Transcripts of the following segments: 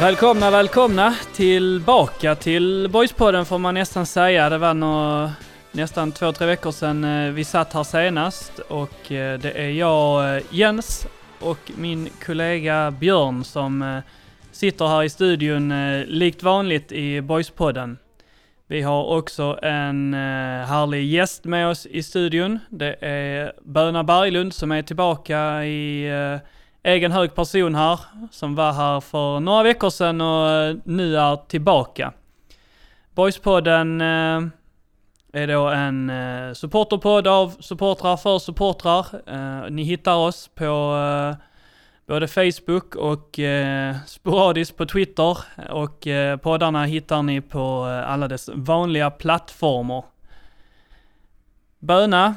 Välkomna, välkomna tillbaka till Boyspodden får man nästan säga. Det var nå, nästan två, tre veckor sedan eh, vi satt här senast och eh, det är jag, eh, Jens, och min kollega Björn som sitter här i studion likt vanligt i Boyspodden. Vi har också en härlig gäst med oss i studion. Det är Böna Berglund som är tillbaka i egen hög person här, som var här för några veckor sedan och eh, nu är tillbaka. Boyspodden eh, är då en eh, supporterpodd av supportrar för supportrar. Ni hittar oss på både Facebook och sporadiskt på Twitter och poddarna hittar ni på alla dess vanliga plattformar. Böna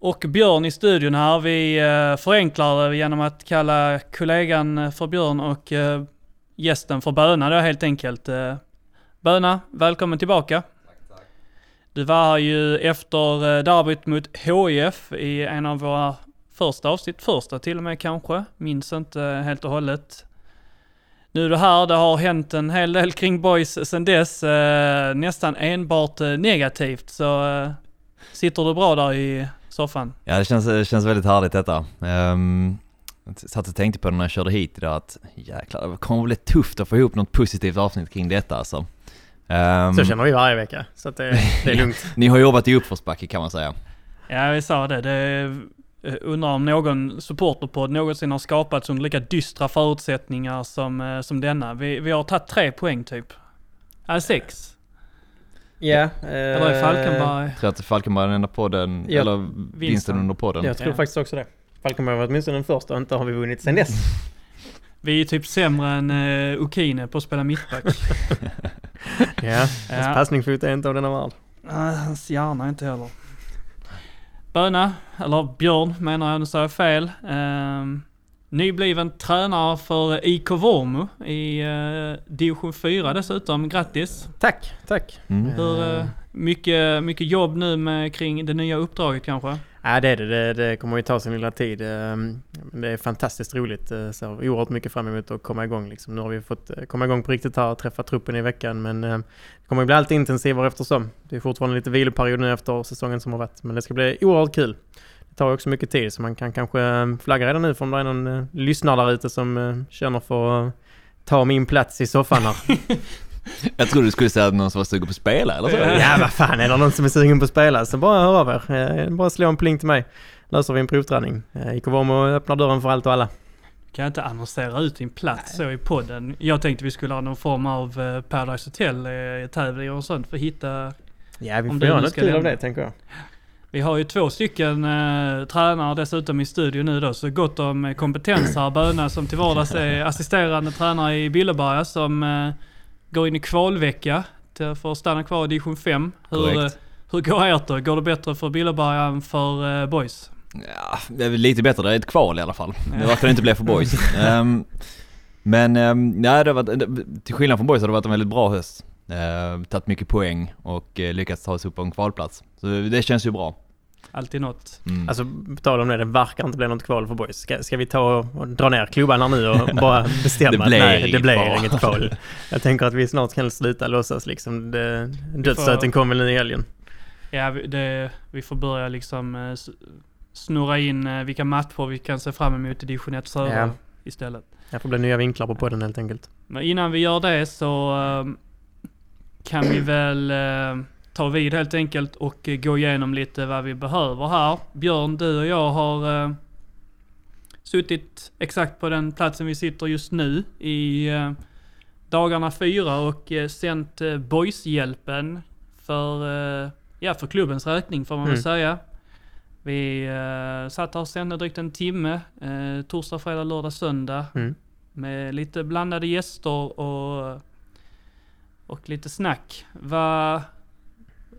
och Björn i studion här. Vi eh, förenklar det genom att kalla kollegan för Björn och eh, gästen för Böna då helt enkelt. Eh, Böna, välkommen tillbaka. Tack, tack. Du var här ju efter derbyt mot HIF i en av våra första avsnitt, första till och med kanske, minns inte helt och hållet. Nu är du här, det har hänt en hel del kring boys sen dess, nästan enbart negativt, så sitter du bra där i soffan. Ja, det känns, det känns väldigt härligt detta. Um, jag satt och tänkte på det när jag körde hit idag att jäklar, det kommer bli tufft att få ihop något positivt avsnitt kring detta alltså. Um, så känner vi varje vecka, så att det, det är lugnt. Ni har jobbat i uppförsbacke kan man säga. Ja, vi sa det. det undrar om någon supporterpodd någonsin har skapats under lika dystra förutsättningar som, eh, som denna. Vi, vi har tagit tre poäng typ. Ja, sex. Ja. Eller är Falkenberg... Jag tror att Falkenberg är den enda podden, ja, eller vinsten, vinsten under podden. Jag tror ja. faktiskt också det. Falkenberg var åtminstone den första och inte har vi vunnit sen dess. Vi är typ sämre än uh, Okine på att spela mittback. ja, hans ja. passningsfot är inte av denna värld. Uh, hans hjärna inte heller. Böna, eller Björn menar jag, nu sa jag fel. Uh, Nybliven tränare för IK Vormo i uh, division 4 dessutom. Grattis! Tack, tack! Mm. Hur, uh, mycket, mycket jobb nu med, kring det nya uppdraget kanske? Ja det är det. Det, det kommer ju ta sin lilla tid. Ehm, det är fantastiskt roligt. Eh, så oerhört mycket fram emot att komma igång. Liksom. Nu har vi fått komma igång på riktigt här och träffa truppen i veckan. Men det kommer att bli allt intensivare eftersom. Det är fortfarande lite viloperiod nu efter säsongen som har varit. Men det ska bli oerhört kul tar också mycket tid så man kan kanske eh, flagga redan nu för om det är någon uh, lyssnare där ute som uh, känner för att uh, ta min plats i soffan här. Jag trodde du skulle säga att någon som var sugen på att spela eller så. Ja, vad fan är det någon som är sugen på att spela så bara hör av er. Bara slå en pling till mig. Löser vi en provträning. IK Vormo öppnar dörren för allt och alla. Kan jag inte annonsera ut din plats Nej. så i podden. Jag tänkte vi skulle ha någon form av Paradise Hotel-tävling och sånt för att hitta... Ja, vi får göra något kul av det tänker jag. Vi har ju två stycken eh, tränare dessutom i studion nu då, så gott om kompetens här. Böna som till vardags är assisterande tränare i Billeberga som eh, går in i kvalvecka till, för att stanna kvar i division 5. Hur, eh, hur går ert då? Går det bättre för Billeberga än för eh, Boys? Ja, det är väl lite bättre. Det är ett kval i alla fall. Det verkar inte bli för Boys. um, men um, ja, det har varit, till skillnad från Boys har det varit en väldigt bra höst. Uh, tagit mycket poäng och uh, lyckats ta sig upp på en kvalplats. Så det känns ju bra. Alltid något. Mm. Alltså på tal om det, det verkar inte bli något kval för boys. Ska, ska vi ta och dra ner klubban här nu och bara bestämma det att nej, det blir inget kval. Jag tänker att vi snart kan sluta låtsas liksom. Det, dödsstöten kommer väl nu i helgen. Ja, det, vi får börja liksom eh, snurra in eh, vilka matcher vi kan se fram emot i division 1 södra ja. istället. Det får bli nya vinklar på podden helt enkelt. Men innan vi gör det så um, kan vi väl ta vid helt enkelt och eh, gå igenom lite vad vi behöver här. Björn, du och jag har uh, suttit exakt på den platsen vi sitter just nu i uh, dagarna fyra och uh, sänt uh, Boyshjälpen för, uh, ja, för klubbens räkning får man mm. väl säga. Vi uh, satt här och sände drygt en timme, uh, torsdag, fredag, lördag, söndag. Mm. Med lite blandade gäster och, och lite snack. Vad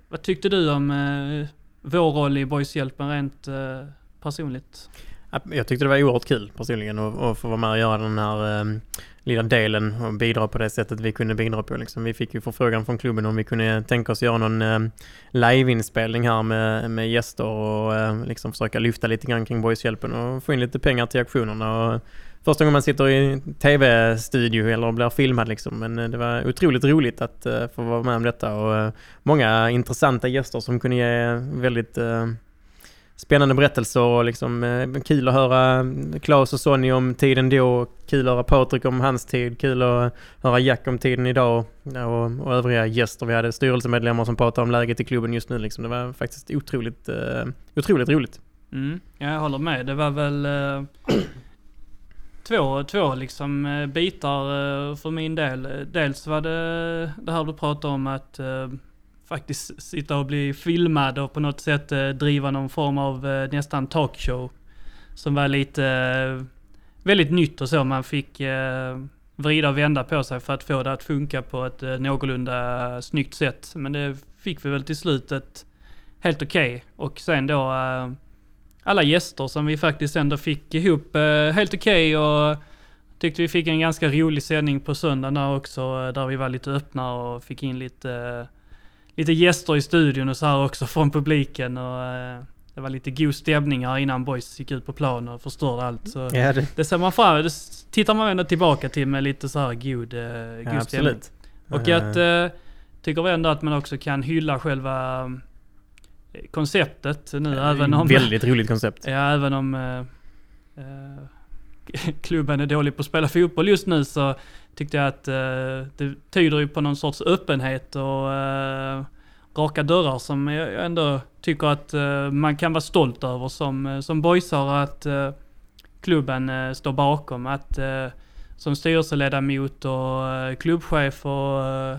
vad tyckte du om eh, vår roll i Boyshjälpen rent eh, personligt? Jag tyckte det var oerhört kul personligen att, få vara med och göra den här eh, lilla delen och bidra på det sättet vi kunde bidra på. Liksom. Vi fick ju förfrågan från klubben om vi kunde tänka oss göra någon um, liveinspelning här med, med gäster och eh, liksom försöka lyfta lite grann kring Boyshjälpen och få in lite pengar till aktionerna. Och första gången man sitter i tv-studio eller blir filmad liksom. Men eh, det var otroligt roligt att uh, få vara med om detta och uh, många intressanta gäster som kunde ge väldigt uh, spännande berättelser och liksom kul att höra Claes och Sonny om tiden då, kul att höra Patrik om hans tid, kul att höra Jack om tiden idag och, och övriga gäster. Vi hade styrelsemedlemmar som pratade om läget i klubben just nu liksom. Det var faktiskt otroligt, uh, otroligt roligt. Mm, jag håller med. Det var väl uh, två, två liksom eh, bitar eh, för min del. Dels var det det här du pratade om att eh, faktiskt sitta och bli filmad och på något sätt driva någon form av nästan talkshow. Som var lite väldigt nytt och så. Man fick vrida och vända på sig för att få det att funka på ett någorlunda snyggt sätt. Men det fick vi väl till slut ett helt okej. Okay. Och sen då alla gäster som vi faktiskt ändå fick ihop eh, helt okej okay och tyckte vi fick en ganska rolig sändning på söndagen där också. Eh, där vi var lite öppna och fick in lite lite gäster i studion och så här också från publiken och eh, det var lite god stämning här innan boys gick ut på plan och förstörde allt. Så ja, det... det ser man fram det tittar man ändå tillbaka till med lite så här god, eh, god ja, stämning. Och uh... att, eh, tycker vi ändå att man också kan hylla själva eh, konceptet nu ja, även om... Väldigt roligt koncept. Ja, även om eh, eh klubben är dålig på att spela fotboll just nu så tyckte jag att eh, det tyder ju på någon sorts öppenhet och eh, raka dörrar som jag ändå tycker att eh, man kan vara stolt över som, eh, som boysare att eh, klubben eh, står bakom. Att eh, som styrelseledamot och eh, klubbchef och eh,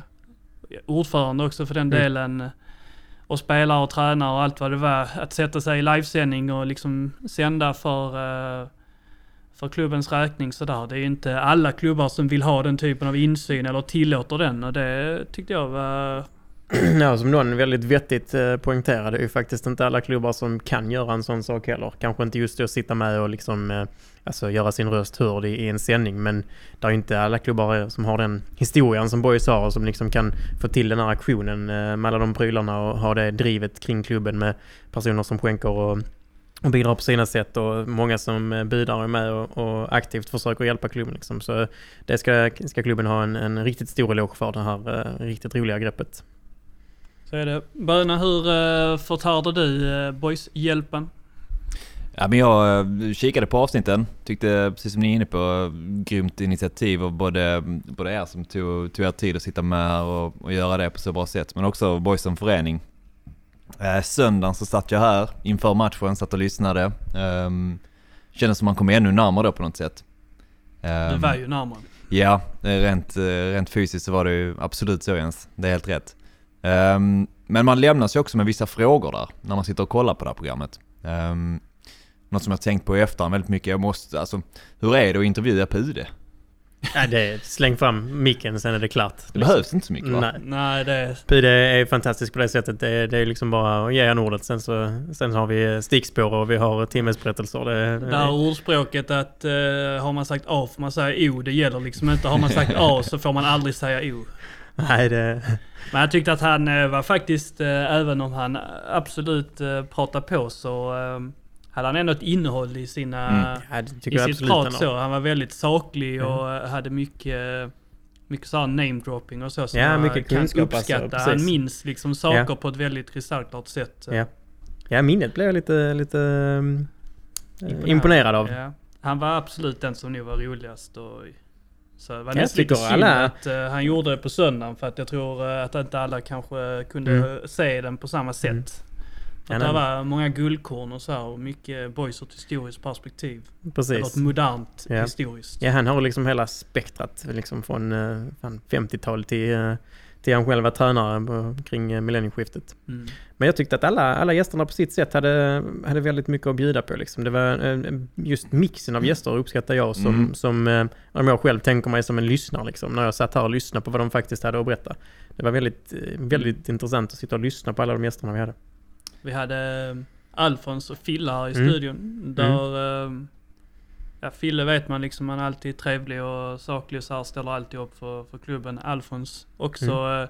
ordförande också för den mm. delen och spelare och tränare och allt vad det var. Att sätta sig i livesändning och liksom sända för eh, för klubbens räkning sådär. Det är inte alla klubbar som vill ha den typen av insyn eller tillåter den och det tyckte jag var... Ja, som någon väldigt vettigt eh, poängterade, det är ju faktiskt inte alla klubbar som kan göra en sån sak heller. Kanske inte just att sitta med och liksom, eh, alltså göra sin röst hörd i, en sändning, men det är ju inte alla klubbar eh, som har den historien som Boys har och som liksom kan få till den här aktionen med alla de prylarna och ha det drivet kring klubben med personer som skänker och och bidrar på sina sätt och många som bidrar med och, och aktivt försöker hjälpa klubben. Liksom. Så det ska, ska klubben ha en, en riktigt stor eloge för, det här riktigt roliga greppet. Så är det. Böna, hur uh, förtärde du uh, Boys-hjälpen? Ja, men jag kikade på avsnitten. Tyckte, precis som ni är inne på, grymt initiativ av både, både er som tog, tog er tid att sitta med här och, och göra det på så bra sätt. Men också Boys som förening. Eh, söndagen så satt jag här inför matchen, satt och lyssnade. Um, kändes som man kom ännu närmare då på något sätt. Um, du var ju närmare. Ja, rent, eh, rent fysiskt så var det ju absolut så Jens. Det är helt rätt. Um, men man lämnas ju också med vissa frågor där, när man sitter och kollar på det här programmet. Um, något som jag tänkt på i efterhand väldigt mycket, jag måste, alltså, hur är det att intervjua på UD? Ja, det släng fram micken sen är det klart. Det behövs inte så mycket va? Nej, Nej det... Pide är fantastiskt på det sättet. Det, det är liksom bara att ge han ordet. Sen, så, sen har vi stickspår och vi har timmesberättelser. Det, det, det här ordspråket att uh, har man sagt A får man säga O. Det gäller liksom inte. Har man sagt A så får man aldrig säga O. Nej, det... Men jag tyckte att han uh, var faktiskt, uh, även om han absolut uh, pratar på så hade han ändå ett innehåll i sina... Mm. Ja, i sitt prat så. Han var väldigt saklig mm. och hade mycket... Mycket såhär namedropping och så som ja, mycket kan kunskap, alltså, uppskatta. Alltså, han minns liksom saker ja. på ett väldigt kristallklart sätt. Ja. ja, minnet blev jag lite, lite um, imponerad. imponerad, av. Ja. Han var absolut den som nog var roligast och... Så var nästan lite synd alla... att uh, han gjorde det på söndagen för att jag tror uh, att inte alla kanske kunde mm. se den på samma sätt. Mm. Att ja, det var många guldkorn och så här, och mycket boys ur ett historiskt perspektiv. Precis. Eller ett modernt ja. historiskt. Ja, han har liksom hela spektrat liksom från uh, 50-tal till, till han själv var tränare kring uh, millennieskiftet. Mm. Men jag tyckte att alla, alla gästerna på sitt sätt hade, hade väldigt mycket att bjuda på. Liksom. Det var uh, just mixen av gäster uppskattar jag som, mm. som om jag själv tänker mig som en lyssnare. Liksom, när jag satt här och lyssnade på vad de faktiskt hade att berätta. Det var väldigt, väldigt intressant att sitta och lyssna på alla de gästerna vi hade. Vi hade Alfons och Fille här i Mm. studion. Där, eh, ja, Fille vet man liksom, han är alltid trevlig och saklig och så här, ställer alltid upp för, för klubben. Alfons också Mm. eh,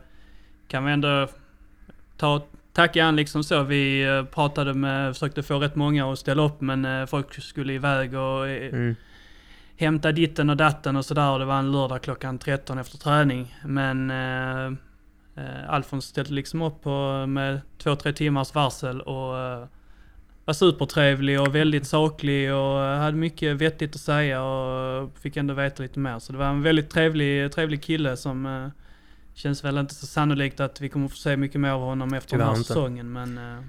kan vi ändå ta, tacka han liksom så. Vi eh, pratade med, försökte få rätt många att ställa upp men eh, folk skulle iväg och Mm. hämta ditten och datten och sådär. Det var en lördag klockan 13 efter träning. Men eh, Alfons ställde liksom upp på, med två, tre timmars varsel och var supertrevlig och väldigt saklig och hade mycket vettigt att säga och fick ändå veta lite mer. Så det var en väldigt trevlig, trevlig kille som eh, känns väl inte så sannolikt att vi kommer få se mycket mer av honom efter den här inte. säsongen. Men eh,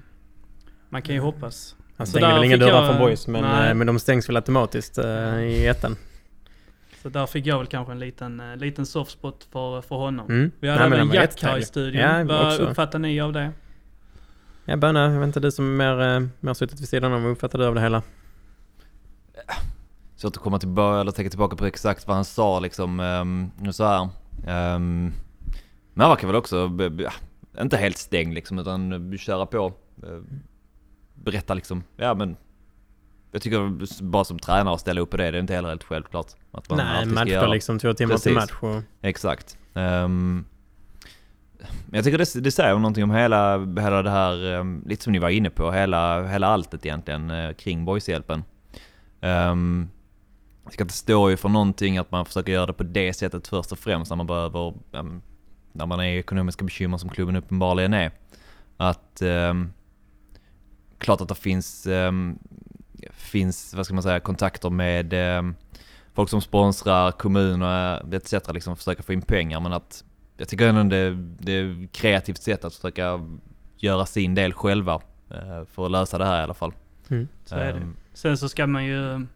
man kan ju hoppas. Han stänger väl inga dörrar jag- från boys men, Nej. eh, men de stängs väl automatiskt eh, i ettan. Så där fick jag väl kanske en liten, eh, liten soft spot för, för honom. Mm. Vi hade Nej, även Jack här i studion. Ja, Vad uppfattar ni av det? Ja, Bönne, jag vet inte, du som är mer, eh, mer suttit vid sidan om, vad uppfattar du av det hela? Svårt att komma tillbaka, eller tänka tillbaka på exakt vad han sa liksom, um, så här. Um, men han verkar väl också, be, inte helt stängd liksom, utan köra på. Uh, berätta liksom, ja men jag tycker bara som tränare att ställa upp på det, det är inte heller helt självklart. Att man Nej, ska match då liksom två timmar till Precis. match och... Exakt. Ehm, men jag tycker det, det säger någonting om hela, hela det här, ehm, lite som ni var inne på, hela, hela alltet egentligen eh, kring boyshjälpen. Um, ehm, jag ska inte stå ju för någonting att man försöker göra det på det sättet först och främst när man behöver, um, när man är i ekonomiska bekymmer som klubben uppenbarligen är. Att, um, klart att det finns, um, finns, vad ska man säga, kontakter med um, folk som sponsrar, kommuner etc. liksom försöka få in pengar men att jag tycker ändå det, det är ett kreativt sätt att försöka göra sin del själva eh, för att lösa det här i alla fall. Mm. Så är det. Ehm, Sen så ska man ju,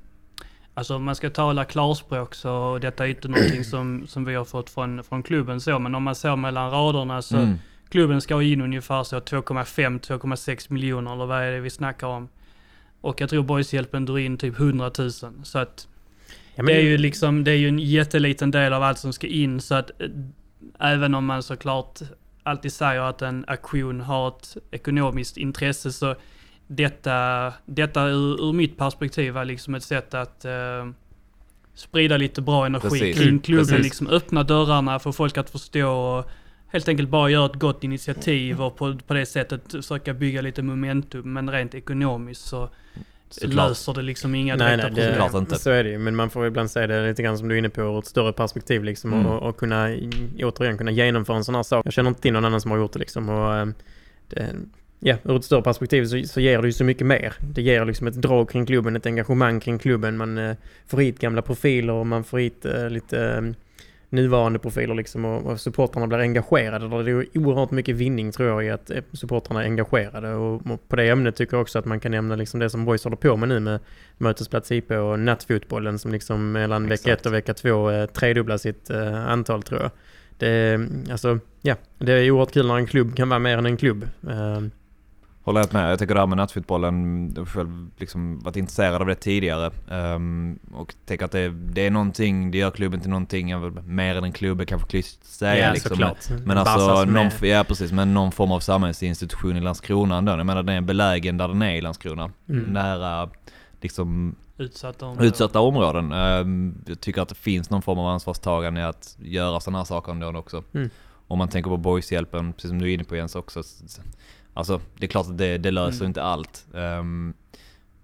alltså om man ska tala klarspråk så detta är inte någonting som, som vi har fått från, från klubben så, men om man ser mellan raderna så mm, klubben ska ha in ungefär så 2,5-2,6 miljoner eller vad är det vi snackar om? Och jag tror Boyshjälpen drar in typ 100 000. Så att Ja, men det är ju liksom, det är ju en jätteliten del av allt som ska in så att eh, även om man såklart alltid säger att en aktion har ett ekonomiskt intresse så detta, detta ur, ur mitt perspektiv var liksom ett sätt att eh, sprida lite bra energi Precis. kring Mm, klubben, precis. liksom öppna dörrarna, få folk att förstå och helt enkelt bara göra ett gott initiativ och på, på det sättet försöka bygga lite momentum. Men rent ekonomiskt så såklart. löser det liksom inga Nej, direkta nej, problem. Inte. så är det ju. Men man får ibland säga det lite grann som du är inne på ur ett större perspektiv liksom. Mm. Och, och kunna, återigen, kunna genomföra en sån här sak. Jag känner inte till någon annan som har gjort det liksom. Och, eh, det, ja, ur ett större perspektiv så, så ger det ju så mycket mer. Det ger liksom ett drag kring klubben, ett engagemang kring klubben. Man eh, får hit gamla profiler och man får hit eh, lite eh, nuvarande profiler liksom och, och supportrarna blir engagerade. Det är oerhört mycket vinning tror jag i att eh, supportrarna är engagerade och, och på det ämnet tycker jag också att man kan nämna liksom det som Boys håller på med nu med Mötesplats IP och nattfotbollen som liksom mellan vecka Exakt. ett och vecka två eh, tredubblar sitt eh, antal tror jag. Det, är, alltså, ja, det är oerhört kul när en klubb kan vara mer än en klubb. Eh, Håller helt med. Jag tycker det här med nattfotbollen, jag har själv liksom varit intresserad av det tidigare. ehm, och tänker att det, det är någonting, det gör klubben till någonting jag vill- mer än en klubb, kanske klyschigt säga ja, liksom. såklart. Men alltså, någon, är- ja precis, men någon form av samhällsinstitution i Landskrona ändå. Jag menar den är belägen där den är i Landskrona. Mm. Nära liksom Utsatta områden. utsatta områden. Ehm, Jag tycker att det finns någon form av ansvarstagande i att göra sådana här saker ändå också. Mm. Om man tänker på boyshjälpen, precis som du är inne på Jens också. Alltså det är klart att det, det löser Mm. inte allt. Ehm,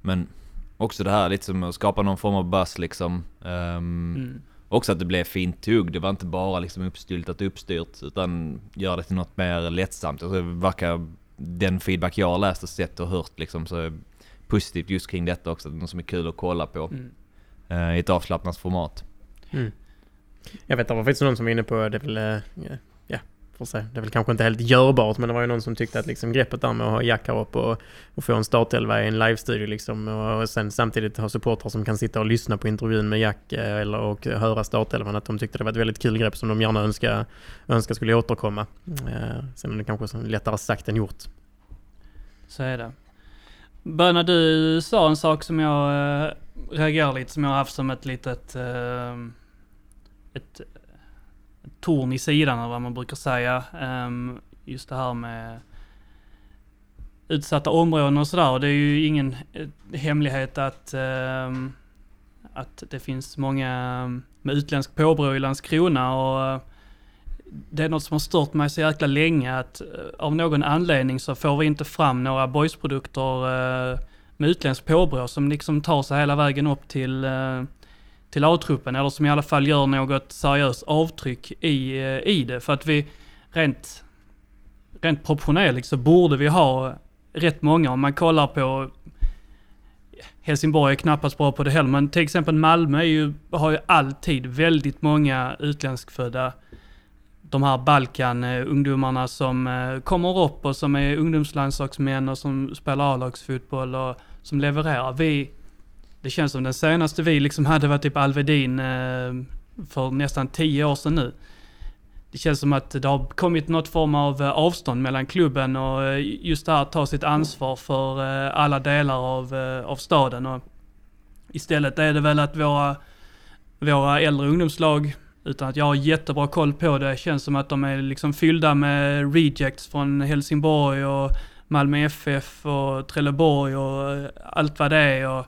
men också det här lite som att skapa någon form av buzz liksom. Ehm, Mm. Också att det blev fint tugg. Det var inte bara liksom uppstyltat och uppstyrt. Utan göra det till något mer lättsamt. Alltså, det verkar, den feedback jag har läst och sett och hört liksom, så är positivt just kring detta också. Något som är kul att kolla på. Mm. eh, I ett avslappnat format. Mm. Jag vet, det var faktiskt någon som var inne på, det är väl, eh, får se. Det är väl kanske inte helt görbart, men det var ju någon som tyckte att liksom greppet där med att ha jackar upp och, och få en startelva i en livestudio liksom och, och sen samtidigt ha supportrar som kan sitta och lyssna på intervjun med Jack eh, eller och höra startelvan, att de tyckte det var ett väldigt kul grepp som de gärna önskar, önskar skulle återkomma. Eh, sen är det kanske lättare sagt än gjort. Så är det. Böna, du sa en sak som jag eh, reagerar lite, som jag har haft som ett litet... eh, ett torn i sidan, eller vad man brukar säga. Ehm, just det här med utsatta områden och sådär. Och det är ju ingen eh, hemlighet att, ehm, att det finns många ehm, med utländsk påbrå i Landskrona och eh, det är något som har stört mig så jäkla länge att eh, av någon anledning så får vi inte fram några boysprodukter med utländsk påbrå som liksom tar sig hela vägen upp till, till A-truppen eller som i alla fall gör något seriöst avtryck i, eh, i det. För att vi rent, rent proportionerligt så borde vi ha rätt många. Om man kollar på Helsingborg är knappast bra på det heller, men till exempel Malmö är ju, har ju alltid väldigt många utländskfödda de här Balkan-ungdomarna som eh, kommer upp och som är ungdomslandslagsmän och som spelar A-lagsfotboll och som levererar. Vi, det känns som den senaste vi liksom hade var typ Alvedin eh, för nästan tio år sedan nu. Det känns som att det har kommit något form av eh, avstånd mellan klubben och eh, just det här att ta sitt ansvar för alla delar av, av staden. Och istället är det väl att våra, våra äldre ungdomslag utan att jag har jättebra koll på det. Känns som att de är liksom fyllda med rejects från Helsingborg och Malmö FF och Trelleborg och allt vad det är. Och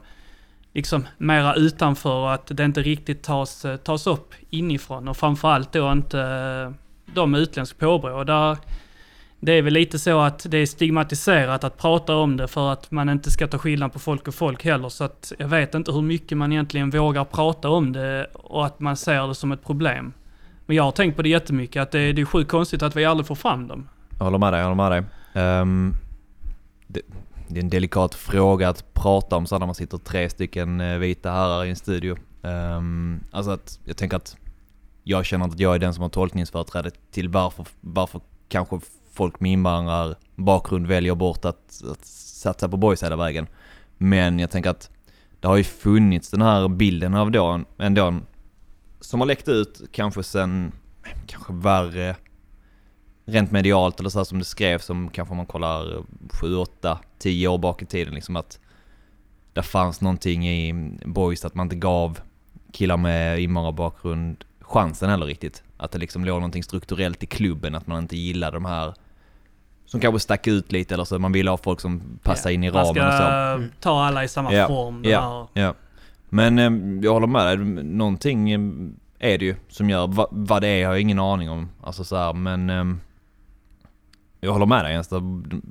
liksom mera utanför och att det inte riktigt tas, eh, tas upp inifrån. Och framförallt då inte eh, de med utländsk påbrå. Där det är väl lite så att det är stigmatiserat att prata om det för att man inte ska ta skillnad på folk och folk heller. Så att jag vet inte hur mycket man egentligen vågar prata om det och att man ser det som ett problem. Men jag har tänkt på det jättemycket, att det är, det är sjukt konstigt att vi aldrig får fram dem. Jag håller med dig, jag håller med dig. Um, det, det, är en delikat fråga att prata om så när man sitter tre stycken eh, vita herrar i en studio. Um, alltså att jag tänker att jag känner att jag är den som har tolkningsföreträde till varför, varför kanske folk med invandrarbakgrund väljer bort att, att satsa på boys hela vägen. Men jag tänker att det har ju funnits den här bilden av då, ändå, som har läckt ut kanske sen, kanske värre, rent medialt eller så här som det skrevs som kanske om man kollar 7, 8, 10 år bak i tiden liksom att det fanns någonting i boys att man inte gav killar med invandrarbakgrund chansen heller riktigt. Att det liksom låg någonting strukturellt i klubben, att man inte gillade de här som kanske stack ut lite eller så. Man ville ha folk som passar yeah. in i ramen och så. Man ska ta alla i samma yeah. form. Ja, ja. Men eh, jag håller med dig. Någonting eh, är det ju som gör, va, vad det är har jag ingen aning om. Alltså så här, men... Eh, jag håller med dig. Det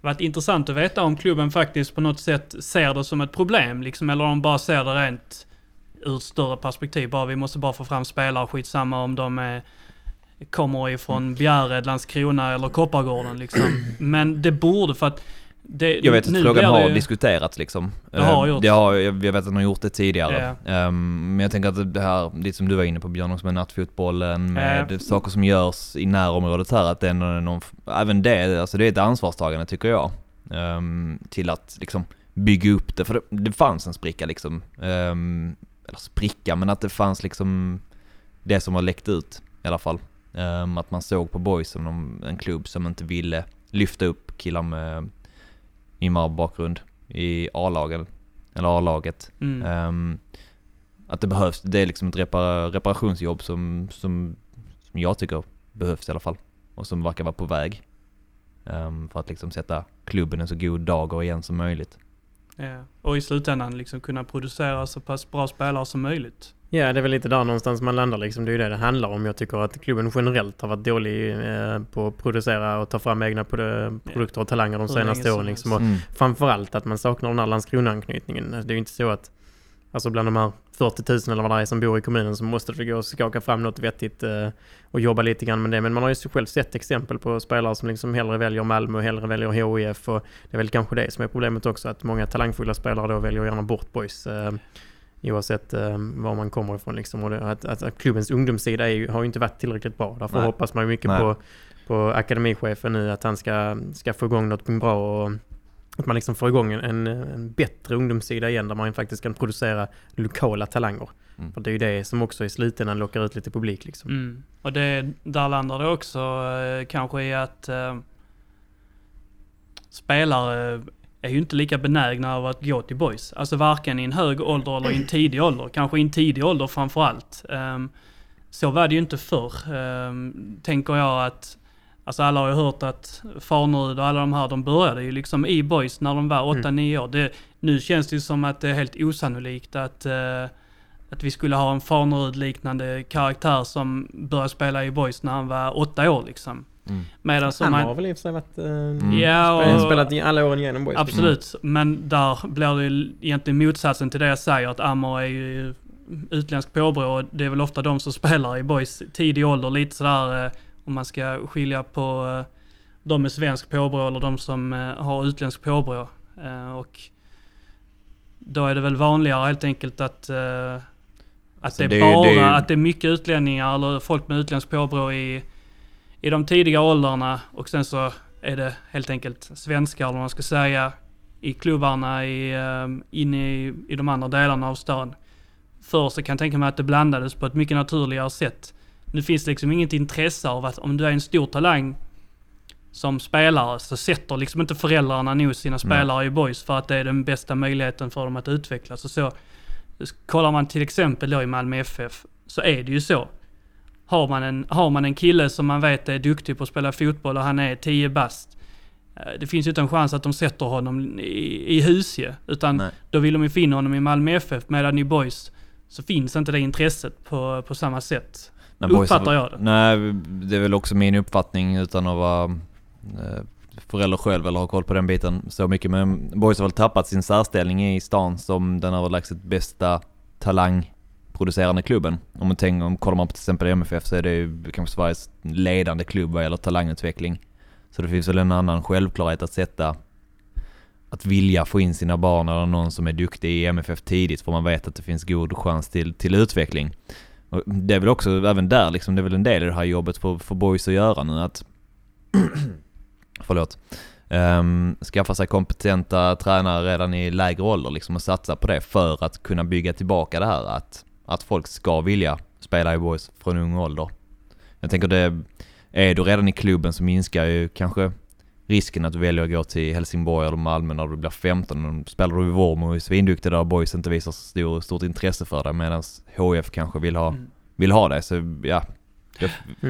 varit intressant att veta om klubben faktiskt på något sätt ser det som ett problem liksom, eller om de bara ser det rent ur ett större perspektiv. Bara vi måste bara få fram spelare, skitsamma om de är kommer ifrån Bjärred, Landskrona eller Koppargården liksom. Men det borde för att det, jag vet att frågan har det, diskuterats liksom. Det har gjort. Det har, jag vet att de har gjort det tidigare. Yeah. Um, men jag tänker att det här, lite som du var inne på Björn också med nattfotbollen, med yeah. saker som görs i närområdet här, att det är någon, även det, alltså det är ett ansvarstagande tycker jag. Um, till att liksom bygga upp det, för det, det fanns en spricka liksom. Um, eller spricka, men att det fanns liksom det som har läckt ut i alla fall. Att man såg på Boys som en klubb som inte ville lyfta upp killar med invandrarbakgrund i A-lagen, eller A-laget. Mm. Um, att det behövs, det är liksom ett repar reparationsjobb som, som, som jag tycker behövs i alla fall. Och som verkar vara på väg. Um, för att liksom sätta klubben en så god dager igen som möjligt. Ja, och i slutändan liksom kunna producera så pass bra spelare som möjligt. Ja, det är väl lite där någonstans man landar liksom. Det är ju det det handlar om. Jag tycker att klubben generellt har varit dålig eh, på att producera och ta fram egna produkter och talanger de senaste åren. Liksom. Och mm. Framförallt att man saknar den här Landskrona-anknytningen. Det är ju inte så att Alltså bland de här 40 000 eller vad det är som bor i kommunen så måste det gå att skaka fram något vettigt eh, och jobba lite grann med det. Men man har ju själv sett exempel på spelare som liksom hellre väljer Malmö och hellre väljer HIF och det är väl kanske det som är problemet också att många talangfulla spelare då väljer gärna bort boys. Eh, Oavsett eh, var man kommer ifrån liksom. Och det, att, att, att, klubbens ungdomssida är, har ju inte varit tillräckligt bra. Därför Nej. hoppas man ju mycket på, på akademichefen nu att han ska, ska få igång något bra och att man liksom får igång en, en bättre ungdomssida igen där man faktiskt kan producera lokala talanger. Mm. För det är ju det som också i slutändan lockar ut lite publik liksom. Mm. Och det, där landar det också eh, kanske i att eh, spelare är ju inte lika benägna av att gå till boys. Alltså varken i en hög ålder eller i en tidig ålder. Kanske i en tidig ålder framförallt. Um, så var det ju inte förr. Um, tänker jag att Alltså alla har ju hört att Farnerud och alla de här, de började ju liksom i boys när de var 8-9 år. Det, nu känns det ju som att det är helt osannolikt att, eh, att vi skulle ha en Farnerud-liknande karaktär som började spela i boys när han var 8 år liksom. Mm. Medan Han han, har väl i och för sig varit... Eh, Mm. Ja, och, Spelat i alla åren igenom boys. absolut. Men där blir det ju egentligen motsatsen till det jag säger, att Amor är ju utländsk påbrå och det är väl ofta de som spelar i boys tidig ålder, lite sådär eh, om man ska skilja på eh, de med svensk påbrå eller de som har utländsk påbrå. Och då är det väl vanligare helt enkelt att att Alltså, det är det är ju- bara, det är ju- att det är mycket utlänningar eller folk med utländskt påbrå i, i de tidiga åldrarna och sen så är det helt enkelt svenskar, vad man ska säga, i klubbarna i, eh, inne i, i de andra delarna av stan. Förr så kan jag tänka mig att det blandades på ett mycket naturligare sätt. Nu finns det liksom inget intresse av att om du är en stor talang som spelare så sätter liksom inte föräldrarna nog sina spelare i boys för att det är den bästa möjligheten för dem att utvecklas. Och så, kollar man till exempel då i Malmö FF så är det ju så. Har man, en, har man en kille som man vet är duktig på att spela fotboll och han är 10 bast. eh, Det finns ju inte en chans att de sätter honom i, i Husie. Utan Nej. då vill de ju in honom i Malmö FF. Medan i Boys så finns inte det intresset på, på samma sätt. Nej, boys Uppfattar jag det. Nej, det är väl också min uppfattning utan att vara eh, förälder själv eller ha koll på den biten så mycket. Men Boys har väl tappat sin särställning i stan som den överlägset bästa producerande klubben. Om man tänker, om kollar man på till exempel MFF så är det ju kanske Sveriges ledande klubb vad gäller talangutveckling. Så det finns väl en annan självklarhet att sätta att vilja få in sina barn eller någon som är duktig i MFF tidigt för man vet att det finns god chans till, till utveckling. Och det är väl också, även där liksom, det är väl en del i det här jobbet för, för boys att göra nu att förlåt, um, skaffa sig kompetenta tränare redan i lägre ålder liksom och satsa på det för att kunna bygga tillbaka det här att, att folk ska vilja spela i boys från ung ålder. Jag tänker det, är du redan i klubben så minskar ju kanske risken att du väljer att gå till Helsingborg eller Malmö när du blir 15. Och Spelar du i Vormo och är svinduktig där och boys inte visar stor, stort intresse för dig medan HF kanske vill ha, Mm. vill ha det. Så ja.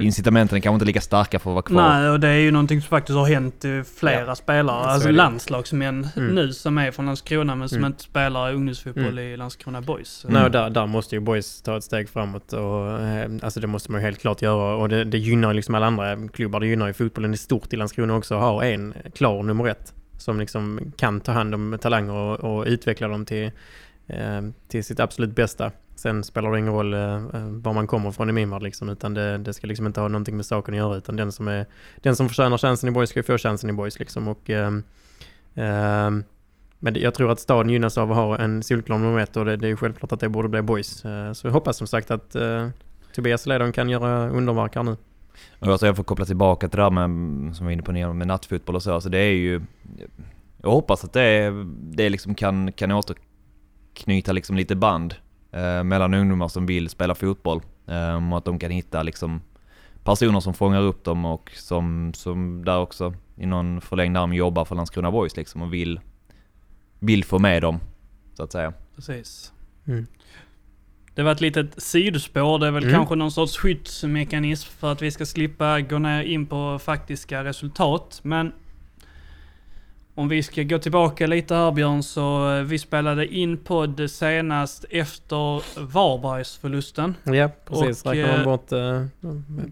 Incitamenten är kanske inte lika starka för att vara kvar. Nej, och det är ju någonting som faktiskt har hänt i flera Ja, spelare. så Alltså landslagsmän Mm. nu som är från Landskrona men som Mm. inte spelar ungdomsfotboll Mm. i Landskrona Boys. Mm. Nej, och där, där måste ju boys ta ett steg framåt och eh, alltså det måste man ju helt klart göra och det, det gynnar liksom alla andra klubbar. Det gynnar ju fotbollen i stort i Landskrona också att ha en klar nummer ett som liksom kan ta hand om talanger och, och utveckla dem till, eh, till sitt absolut bästa. Sen spelar det ingen roll eh, eh, var man kommer från i min värld liksom, utan det, det ska liksom inte ha någonting med saken att göra utan den som, är, den som förtjänar chansen i boys ska ju få chansen i boys liksom och ehm, ehm, men jag tror att staden gynnas av att ha en solklar nummer ett och det, det är ju självklart att det borde bli boys. Eh, så jag hoppas som sagt att uh, Tobias Ledon kan göra underverk här nu. Alltså jag får koppla tillbaka till det där med, som vi var inne på med nattfotboll och så. Alltså det är ju... Jag hoppas att det, det liksom kan, kan återknyta liksom lite band mellan ungdomar som vill spela fotboll. Eh, och att de kan hitta liksom personer som fångar upp dem och som, som där också i någon förlängd arm jobbar för Landskrona Boys liksom och vill, vill få med dem, så att säga. Precis. Mm. Det var ett litet sidospår. Det är väl Mm. kanske någon sorts skyddsmekanism för att vi ska slippa gå ner in på faktiska resultat. Men om vi ska gå tillbaka lite här Björn, så eh, vi spelade in podd senast efter Varbergsförlusten. Ja, precis. Och, Räknar man eh, bort uh,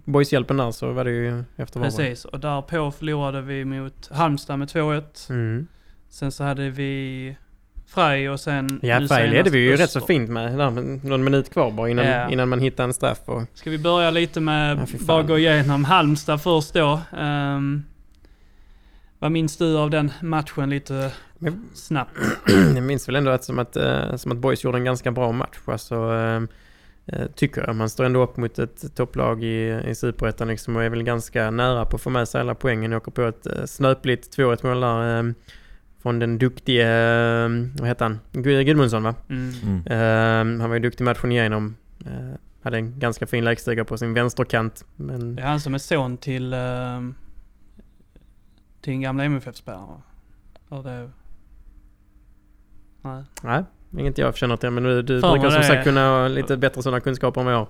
boyshjälpen där så var det ju efter Varberg. Precis, och därpå förlorade vi mot Halmstad med 2-1. Mm. Sen så hade vi Frej och sen... Ja, Frej ledde vi ju rätt så Öster. fint med. Där, någon minut kvar bara innan, Ja. innan man hittade en straff. Och, Ska vi börja lite med, Ja, bara gå igenom Halmstad först då. Um, vad minns du av den matchen lite men, snabbt? jag minns väl ändå att som, att eh, som att Boys gjorde en ganska bra match. Alltså, eh, eh, tycker jag. Man står ändå upp mot ett topplag i, i Superettan liksom och är väl ganska nära på att få med sig alla poängen. Åker på ett snöpligt 2-1 mål där. Från den duktige, vad heter han? Gud- Gudmundsson va? Mm. Mm. Han var ju duktig matchen igenom. Hade en ganska fin lägstega på sin vänsterkant. Men Det är han som är son till, till en gamla MFF-spelare. Ja, det... Nej. nej, inget jag känner till. Men du, du Fan, brukar som det sagt kunna ha lite bättre sådana kunskaper än vad jag.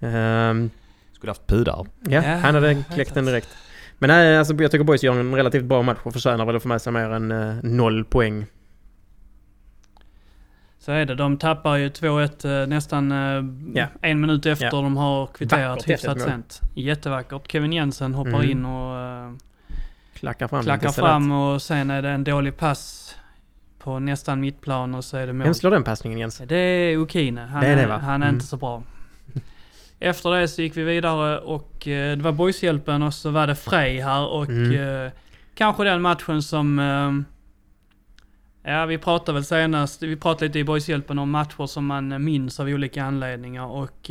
Ehm, Skulle haft pudar. ja, Ja, han hade kläckt vet den direkt. Men nej, alltså, jag tycker Boys gör en relativt bra match och förtjänar väl att få med sig mer än eh, noll poäng. Så är det. De tappar ju 2-1 eh, nästan Ja. en minut efter Ja. de har kvitterat Vackert hyfsat 1-1 mål. sent. Jättevackert. Kevin Jensen hoppar Mm. in och eh, Klackar fram. klackar fram och sen är det en dålig pass på nästan mittplan och så är det mål. Vem slår den passningen Jens? Det är Okine. Han, Det är det, va? han är Mm. inte så bra. Efter det så gick vi vidare och eh, det var Boyshjälpen och så var det Frej här och Mm. eh, kanske den matchen som... Eh, ja, vi pratade väl senast, vi pratade lite i Boyshjälpen om matcher som man minns av olika anledningar och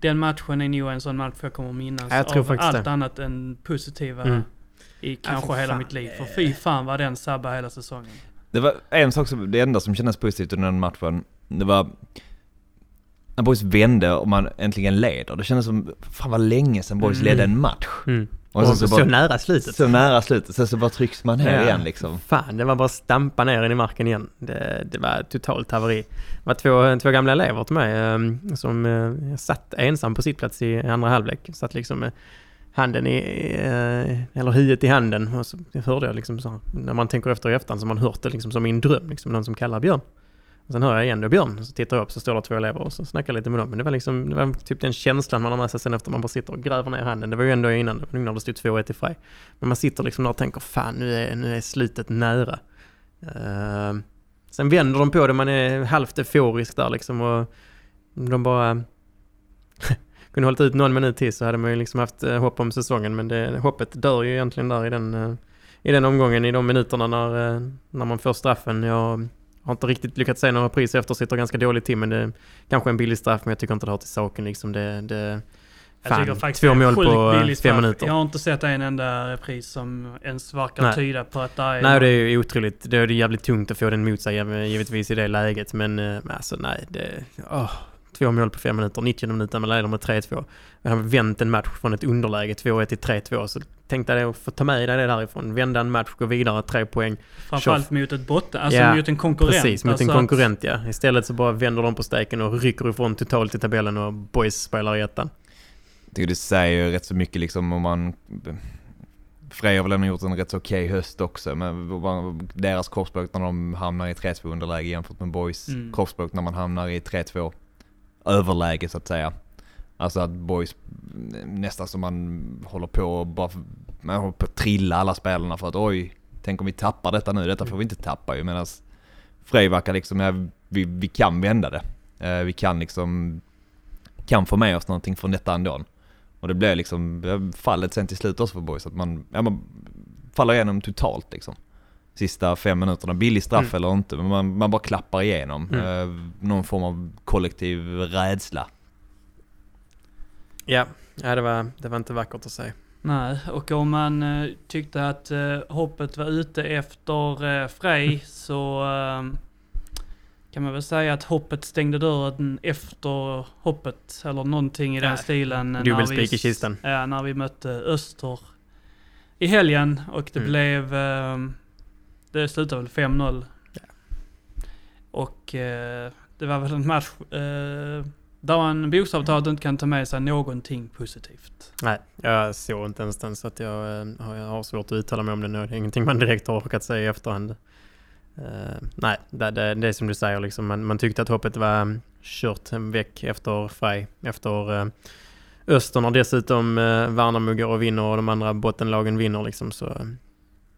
den matchen är nog en sån match jag kommer minnas Ja, jag tror av allt det. annat än positiva Mm. I kanske för hela fan, mitt liv. För fy fan vad den sabbade hela säsongen. Det var en sak som, det enda som kändes positivt under den matchen, det var när Boys vände och man äntligen leder. Det kändes som, fan vad länge sedan Boys Mm. ledde en match. Mm. Och Och så, så bara- nära slutet. Så nära slutet, sen så bara trycks man ner Ja. igen liksom. Fan, det var bara att stampa ner den i marken igen. Det, det var totalt haveri. Det var två, två gamla elever till mig eh, som eh, satt ensam på sitt plats i andra halvlek. Satt liksom med handen i, eh, eller huvudet i handen. Och så hörde jag liksom så, när man tänker efter i efterhand så har man hört det liksom som i en dröm, liksom någon som kallar Björn. Och sen hör jag igen då Björn, och så tittar jag upp så står det två elever och så snackar jag lite med dem. Men det var liksom, det var typ den känslan man har med sig sen efter man bara sitter och gräver ner handen. Det var ju ändå innan, det var nog när det stod 2-1 i Frej. Men man sitter liksom där och tänker fan nu är, nu är slutet nära. Uh, sen vänder de på det, man är halvt euforisk där liksom och de bara kunde hållit ut någon minut till så hade man ju liksom haft eh, hopp om säsongen men det, hoppet dör ju egentligen där i den, eh, i den omgången, i de minuterna när, eh, när man får straffen. Jag har inte riktigt lyckats se några pris efter, sitter ganska dåligt till men det kanske en billig straff men jag tycker inte det hör till saken liksom. Det, det, Jag tycker Fan, faktiskt två mål på, fem minuter. Jag har inte sett en enda repris som ens verkar Nej. tyda på att det är... Nej, det är ju otroligt. Det är jävligt tungt att få den mot sig giv- givetvis i det läget. Men alltså nej, det... åh, två mål på fem minuter, 90 minuter, man leder med 3-2. Vi har vänt en match från ett underläge 2-1 till 3-2. Så tänkte jag att få ta med dig det därifrån. Vända en match, gå vidare, tre poäng. Framförallt mot ett botten, alltså Ja, mot en konkurrent. Precis, mot alltså en att- konkurrent ja. Istället så bara vänder de på steken och rycker ifrån totalt i tabellen och boys spelar i ettan. Jag tycker det säger rätt så mycket liksom om man... Frej har väl ändå gjort en rätt så okej höst också, men deras kroppsspråk när de hamnar i 3-2 underläge jämfört med Boys Mm. kroppsspråk när man hamnar i 3-2 överläge så att säga. Alltså att Boys mm, nästan som man håller på och bara... Man håller på att trilla alla spelarna för att oj, tänk om vi tappar detta nu, detta får vi inte tappa ju. Medan Frej verkar liksom, ja, vi, vi kan vända det. Eh, vi kan liksom, kan få med oss någonting från detta ändå. Och det blir liksom fallet sen till slut också för boys, att man, ja, man faller igenom totalt liksom. Sista fem minuterna, billig straff Mm. eller inte, men man, man bara klappar igenom. Mm. Eh, någon form av kollektiv rädsla. Ja, ja det, var, det var inte vackert att se. Nej, och om man eh, tyckte att eh, hoppet var ute efter eh, Frej så eh, kan man väl säga att hoppet stängde dörren efter hoppet, eller någonting i den Ja, stilen. när dubbel vi- spik i kistan. Ja, när vi mötte Öster i helgen och det Mm. blev... Det slutade väl 5-0. Ja. Och eh, det var väl en match eh, där man bokstavligt talat inte kan ta med sig någonting positivt. Nej, jag såg inte ens den så att jag, eh, har- jag har svårt att uttala mig om det nu. Det är ingenting man direkt har orkat säga i efterhand. Eh, nej, det, det, det är som du säger liksom. Man, man tyckte att hoppet var um, kört väck efter Frej. Efter uh, Öster när dessutom uh, Värnamo går och vinner och de andra bottenlagen vinner liksom så...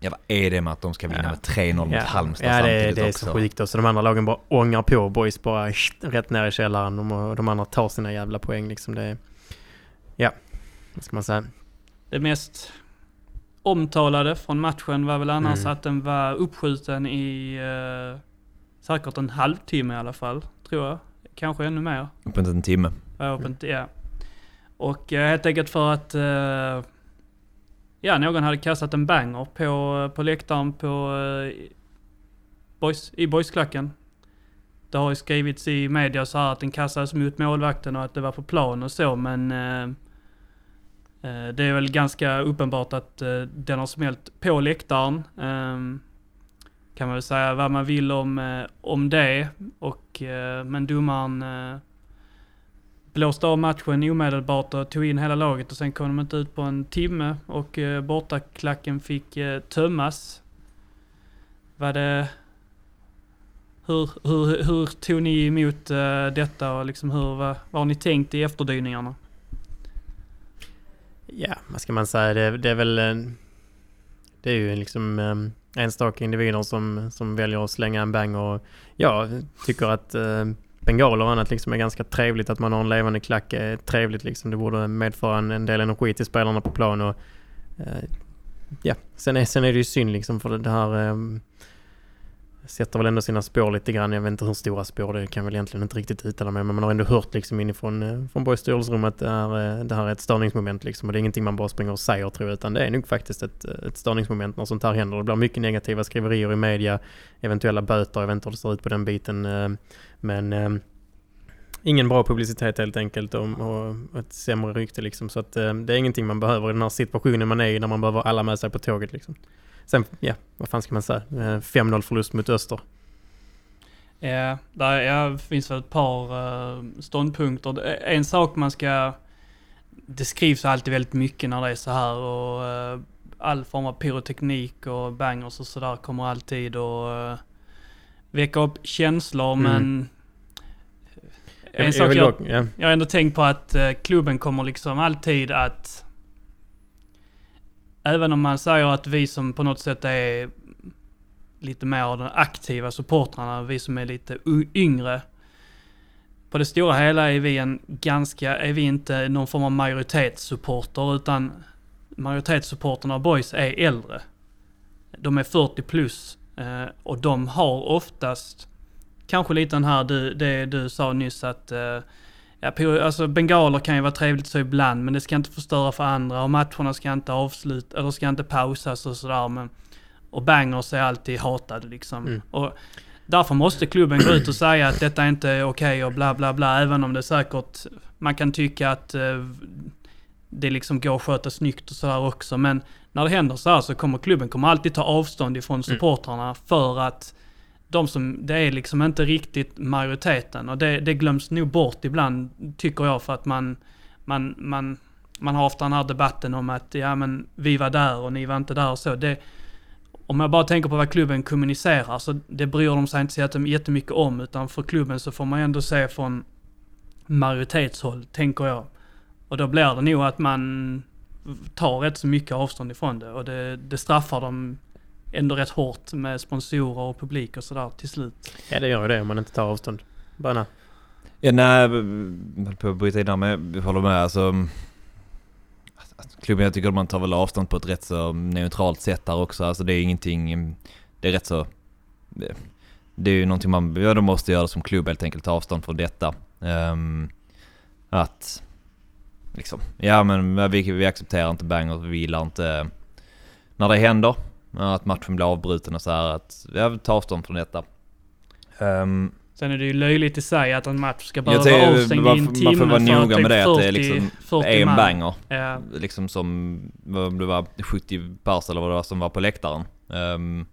Ja vad är det med att de ska vinna Ja. med 3-0 mot Halmstad ja, det, samtidigt det är också? så sjukt och så de andra lagen bara ångar på. Boys bara rätt ner i källaren de, och de andra tar sina jävla poäng liksom. Det är, ja, vad ska man säga? Det mest omtalade från matchen var väl annars Mm. att den var uppskjuten i eh, säkert en halvtimme i alla fall, tror jag. Kanske ännu mer. Uppåt en timme. Ja, öppet, ja. Och eh, helt enkelt för att eh, ja, någon hade kastat en banger på, på läktaren på, eh, boys, i boysklacken. Det har ju skrivits i media så här att den kastades mot målvakten och att det var på plan och så men eh, eh, det är väl ganska uppenbart att den har smält på läktaren. Ehm, kan man väl säga vad man vill om, om det. Och, men domaren blåste av matchen omedelbart och tog in hela laget och sen kom de inte ut på en timme och eh, bortaklacken fick eh, tömmas. Var det... Hur, hur, hur tog ni emot eh, detta och liksom hur, vad, vad har ni tänkt i efterdyningarna? Ja, vad ska man säga? Det, det är väl... en- Det är ju liksom ehm, enstaka individer som, som väljer att slänga en bang och jag tycker att eh, bengaler och annat liksom är ganska trevligt. Att man har en levande klack är trevligt liksom. Det borde medföra en, en del energi till spelarna på plan och eh, ja, sen är, sen är det ju synd liksom för det, här eh, sätter väl ändå sina spår lite grann. Jag vet inte hur stora spår det är, kan jag väl egentligen inte riktigt uttala mig men man har ändå hört liksom inifrån eh, från Borgs styrelserum att det här, eh, det här är ett störningsmoment liksom och det är ingenting man bara springer och säger tror jag utan det är nog faktiskt ett, ett störningsmoment när sånt här händer. Det blir mycket negativa skriverier i media, eventuella böter, jag vet inte hur det ser ut på den biten men eh, Ingen bra publicitet helt enkelt och, och ett sämre rykte liksom. Så att eh, det är ingenting man behöver i den här situationen man är i när man behöver alla med sig på tåget liksom. Sen, ja, vad fan ska man säga? Eh, 5-0 förlust mot Öster. Ja, där ja, finns väl ett par eh, ståndpunkter. Det- En sak man ska... Det skrivs alltid väldigt mycket när det är så här och eh, all form av pyroteknik och bangers och sådär kommer alltid att väcka upp känslor Mm. men... En jag, sak jag, dock, ja. jag har ändå tänkt på att eh, klubben kommer liksom alltid att... Även om man säger att vi som på något sätt är lite mer av de aktiva supportrarna, vi som är lite yngre. På det stora hela är vi en ganska, är vi inte någon form av majoritetssupporter utan majoritetssupporterna av boys är äldre. De är 40 plus eh, och de har oftast kanske lite den här du, det du sa nyss att eh, Ja, alltså bengaler kan ju vara trevligt så ibland, men det ska inte förstöra för andra och matcherna ska inte avsluta, eller ska inte pausas och sådär. Men, och bangers är alltid hatade liksom. Mm. Och därför måste klubben gå ut och säga att detta inte är okej och bla bla bla, även om det säkert, man kan tycka att eh, det liksom går att sköta snyggt och sådär också. Men när det händer så här så kommer klubben kommer alltid ta avstånd ifrån supportrarna för att de som, det är liksom inte riktigt majoriteten och det, det glöms nog bort ibland tycker jag för att man, man, man, man har ofta den här debatten om att ja men vi var där och ni var inte där och så. Det, om jag bara tänker på vad klubben kommunicerar så det bryr de sig inte så jättemycket om utan för klubben så får man ändå se från majoritetshåll, tänker jag. Och då blir det nog att man tar rätt så mycket avstånd ifrån det och det, det straffar dem ändå rätt hårt med sponsorer och publik och sådär till slut. ja, det gör ju det om man inte tar avstånd. Bara Ja, nej, b- b- på att bryta in där med, jag håller med alltså. Klubben, jag tycker att man tar väl avstånd på ett rätt så neutralt sätt där också. Alltså det är ingenting, det är rätt så, det, är ju någonting man, ja, de måste göra som klubb helt enkelt, ta avstånd från detta. Ehm, att, liksom, ja men vi, vi accepterar inte bangers, vi gillar inte när det händer. Att matchen blir avbruten och så här att, ja, vi tar avstånd från detta. Ehm, Sen är det ju löjligt i sig att en match ska Jag behöva vara avstängd i man en får- timme man får vara noga typ med det, att det är 40 liksom 40 en banger. Ja. Liksom som, vad det var 70 pers eller vad det var som var på läktaren. Ehm,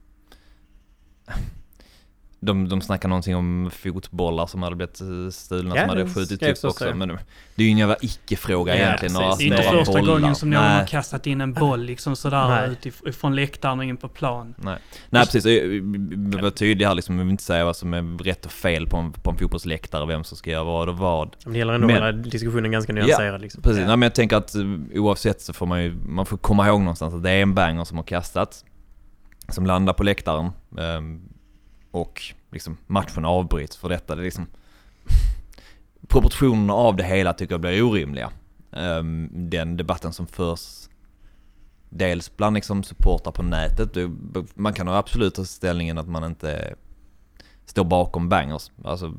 de, de snackar någonting om fotbollar som hade blivit eh, stulna Ja, som hade det skjutits upp också, ja. Men det är ju en jävla icke-fråga Ja, egentligen. precis. Det är inte första bollar. gången som någon har kastat in en boll liksom sådär Nej. utifrån läktaren och in på plan. Nej, Nej precis. Vi var tydliga här liksom. Vi vill inte säga vad som är rätt och fel på en, på en fotbollsläktare. Vem som ska göra vad och vad. Men det gäller ändå Men- hålla diskussionen ganska nyanserad liksom. Precis, Nej, men jag tänker att eh, oavsett så får man ju, man får komma ihåg någonstans att det är en banger som har kastats. Som landar på läktaren. ehm, och liksom matchen avbryts för detta. Det är liksom... Proportionerna av det hela tycker jag blir orimliga. Ehm, den debatten som förs dels bland liksom supportrar på nätet. Man kan ha absolut ta ställningen att man inte står bakom bangers. Alltså,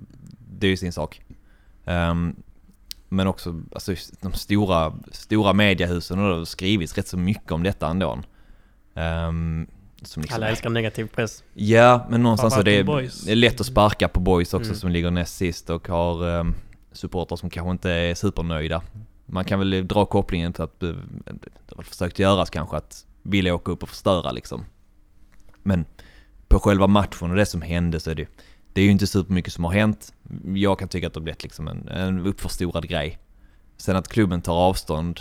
det är ju sin sak. Ehm, men också alltså, de stora, stora mediehusen har skrivits rätt så mycket om detta ändå. Um, som liksom, Alla älskar negativ press. Ja, men någonstans så det är, det är lätt att sparka på boys också Mm. som ligger näst sist och har um, supportrar som kanske inte är supernöjda. Man kan väl dra kopplingen till att eh, det har försökt göras kanske att vilja åka upp och förstöra liksom. Men på själva matchen och det som hände så är det det är ju inte supermycket som har hänt. Jag kan tycka att det har blivit liksom en, en uppförstorad grej. Sen att klubben tar avstånd,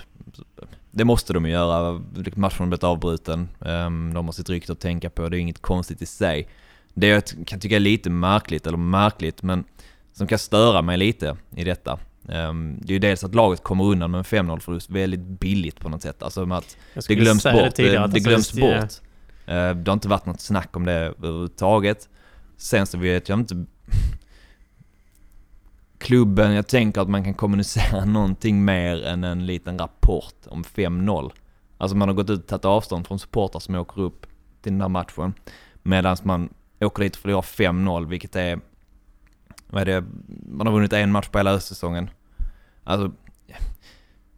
det måste de ju göra. Matchen har blivit avbruten, ehm, de har sitt rykte att tänka på, det är inget konstigt i sig. Det jag kan tycka är lite märkligt, eller märkligt, men som kan störa mig lite i detta. Ehm, det är ju dels att laget kommer undan med en 5-0 förlust väldigt billigt på något sätt. Alltså att det glöms bort. Det, det, det glöms bort. Ehm, det har inte varit något snack om det överhuvudtaget. Sen så vet jag inte... Klubben, jag tänker att man kan kommunicera någonting mer än en liten rapport om 5-0. Alltså man har gått ut och tagit avstånd från supportrar som åker upp till den här matchen. Medan man åker dit och förlorar 5-0, vilket är... Vad är det? Man har vunnit en match på hela säsongen. Alltså...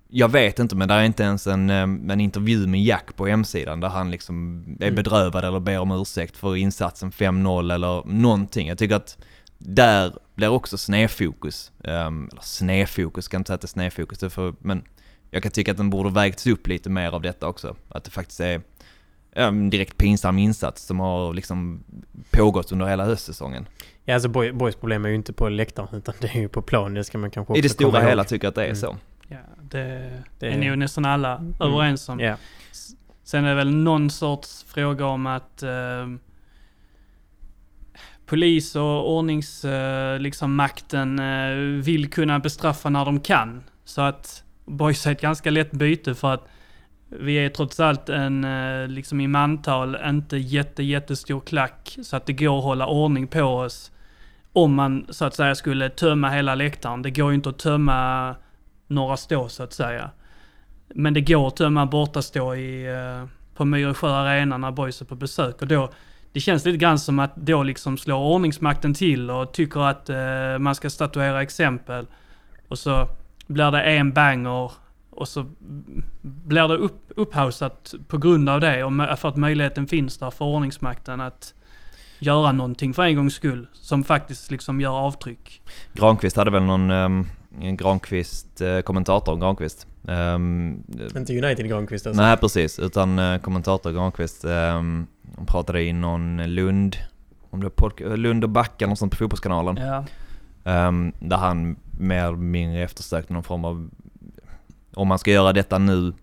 Jag vet inte, men det är inte ens en, en intervju med Jack på hemsidan där han liksom är mm. bedrövad eller ber om ursäkt för insatsen 5-0 eller någonting. Jag tycker att där blir också snedfokus, um, eller snedfokus, kan inte säga att det är snedfokus, för, men jag kan tycka att den borde vägts upp lite mer av detta också. Att det faktiskt är en direkt pinsam insats som har liksom pågått under hela höstsäsongen. Ja, alltså Boys problem är ju inte på läktaren utan det är ju på plan. Det ska man kanske också I det stora hela tycker jag att det är mm. så. Ja, det, det är nog nästan alla mm. överens om. Yeah. Sen är det väl någon sorts fråga om att eh, polis och ordningsmakten eh, liksom eh, vill kunna bestraffa när de kan. Så att Boys är ett ganska lätt byte för att vi är trots allt en, eh, liksom i mantal, inte jätte, jättestor klack. Så att det går att hålla ordning på oss. Om man så att säga skulle tömma hela läktaren. Det går ju inte att tömma några stå så att säga. Men det går att tömma bortastå i, eh, på Myresjö Arena när boys är på besök. Och då, det känns lite grann som att då liksom slår ordningsmakten till och tycker att eh, man ska statuera exempel. Och så blir det en banger och så blir det upp, upphausat på grund av det och för att möjligheten finns där för ordningsmakten att göra någonting för en gångs skull som faktiskt liksom gör avtryck. Granqvist hade väl någon um, Granqvist, uh, kommentator Granqvist. Um, Inte United Granqvist alltså? Nej precis, utan uh, kommentator Granqvist. Um, de pratade i någon Lund, om det var Lund och Backa, någonstans på Fotbollskanalen. Ja. Um, där han mer eller mindre eftersökte någon form av om man ska göra detta nu,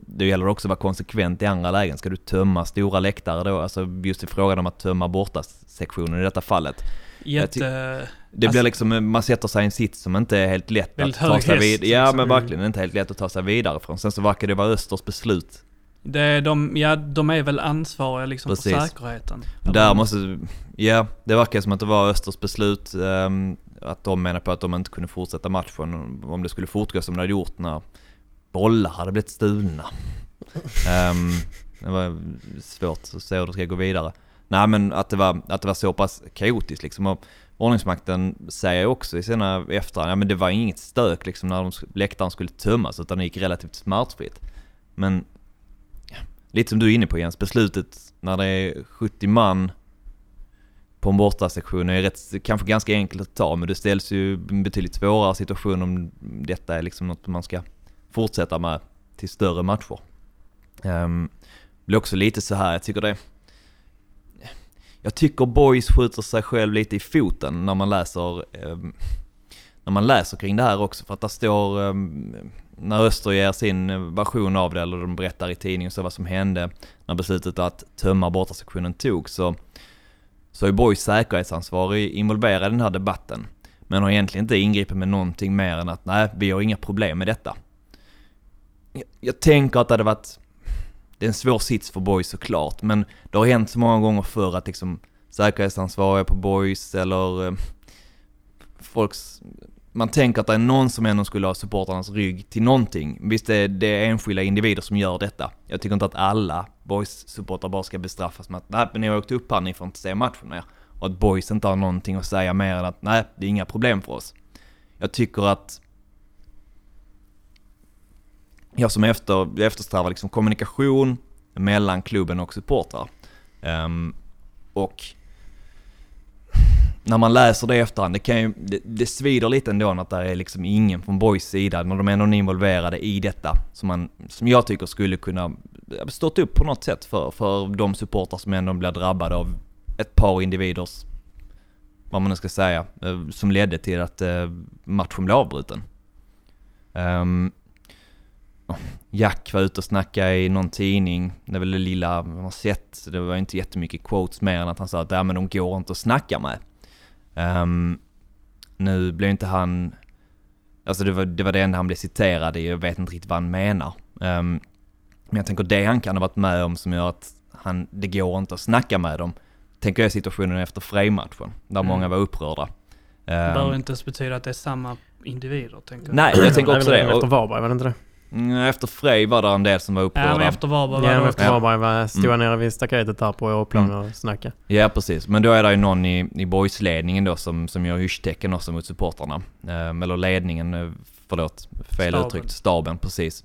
det gäller också att vara konsekvent i andra lägen. Ska du tömma stora läktare då? Alltså just i frågan om att tömma borta sektionen i detta fallet. Jätte... Det blir alltså, liksom, man sätter sig i en sits som inte är helt lätt att ta sig vidare. Ja liksom. men verkligen, det är inte helt lätt att ta sig vidare från. Sen så verkar det vara Östers beslut. Det är de, ja de är väl ansvariga liksom Precis. för säkerheten. Där måste, ja det verkar som att det var Östers beslut. Um, att de menar på att de inte kunde fortsätta matchen om det skulle fortgå som det hade gjort när bollar hade blivit stulna. um, det var svårt att se hur det ska gå vidare. Nej men att det var, att det var så pass kaotiskt liksom. Och ordningsmakten säger också i sina efterhand, ja men det var inget stök liksom när de, läktaren skulle tömmas utan det gick relativt smärtfritt. Men lite som du är inne på Jens, beslutet när det är 70 man på en bortasektion är rätt, kanske ganska enkelt att ta men det ställs ju en betydligt svårare situation om detta är liksom något man ska fortsätta med till större matcher. Um, blir också lite så här, jag tycker det... Jag tycker Boys skjuter sig själv lite i foten när man läser um, när man läser kring det här också för att det står um, när Öster ger sin version av det eller de berättar i tidningen så vad som hände när beslutet att tömma bortasektionen tog så så är Borgs säkerhetsansvarig involverad i den här debatten. Men har egentligen inte ingripit med någonting mer än att nej, vi har inga problem med detta jag tänker att det hade varit, det är en svår sits för Borg såklart, men det har hänt så många gånger förr att liksom säkerhetsansvariga på boys eller eh, folks, man tänker att det är någon som ändå skulle ha supportarnas rygg till någonting. Visst det är det enskilda individer som gör detta. Jag tycker inte att alla boys-supportrar bara ska bestraffas med att nej men ni har åkt upp här, ni får inte se matchen mer. Och att boys inte har någonting att säga mer än att nej, det är inga problem för oss. Jag tycker att jag som efter, jag eftersträvar liksom kommunikation mellan klubben och supportrar. Um, och när man läser det i efterhand, det, kan ju, det, det svider lite ändå att det är liksom ingen från Boys sida, när de är ändå involverade i detta, som, man, som jag tycker skulle kunna stått upp på något sätt för, för de supportrar som ändå blir drabbade av ett par individers vad man nu ska säga, eh, som ledde till att eh, matchen blev avbruten. Um, Jack var ute och snackade i någon tidning, det är väl det lilla man har sett, det var inte jättemycket quotes mer än att han sa att ja, men de går inte att snacka med. Um, nu blev inte han, alltså det var, det var det enda han blev citerad i, jag vet inte riktigt vad han menar. Um, men jag tänker det han kan ha varit med om som gör att han, det går inte att snacka med dem. Tänker jag situationen efter Frej-matchen, där mm. många var upprörda. Det behöver um, inte ens betyda att det är samma individer, tänker jag. Nej, jag tänker också det. Efter Varberg, var det inte det? Mm, efter Frej var det en del som var upprörda. Ja, men efter Varberg var ja, efter Varberg var, stod jag mm. nere vid staketet där på Åplan mm. och snackade. Ja, precis. Men då är det ju någon i, i boysledningen då som, som gör hysch-tecken också mot supportrarna. Um, eller ledningen, eh, förlåt, fel staben. uttryckt, staben, precis.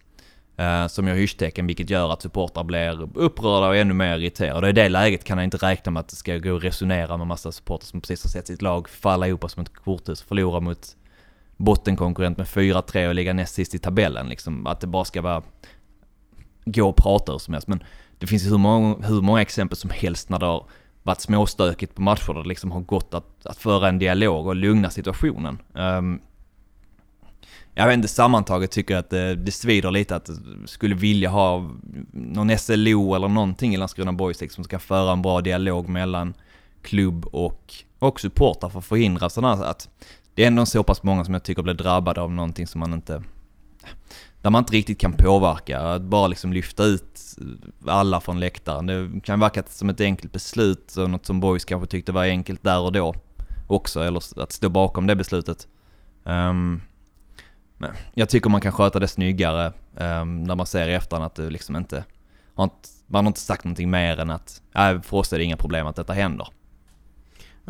Uh, som gör hysch-tecken, vilket gör att supportrar blir upprörda och ännu mer irriterade. I det läget kan jag inte räkna med att det ska gå och resonera med massa supportrar som precis har sett sitt lag falla ihop som ett korthus, förlora mot bottenkonkurrent med 4-3 och ligga näst sist i tabellen. Liksom, att det bara ska vara gå och prata hur som helst. Men det finns ju hur många, hur många exempel som helst när det har varit småstökigt på matcher där det liksom har gått att, att föra en dialog och lugna situationen. Um, jag vet inte, sammantaget tycker jag att det, det svider lite att skulle vilja ha någon SLO eller någonting i Landskrona Boys liksom, som ska föra en bra dialog mellan klubb och, och supportrar för att förhindra sådana att det är ändå så pass många som jag tycker blir drabbade av någonting som man inte... Där man inte riktigt kan påverka. Att bara liksom lyfta ut alla från läktaren. Det kan verka som ett enkelt beslut och något som Boys kanske tyckte var enkelt där och då också. Eller att stå bakom det beslutet. Um, men jag tycker man kan sköta det snyggare um, när man ser i efterhand att det liksom inte... Har inte man har inte sagt någonting mer än att äh, för oss är det inga problem att detta händer.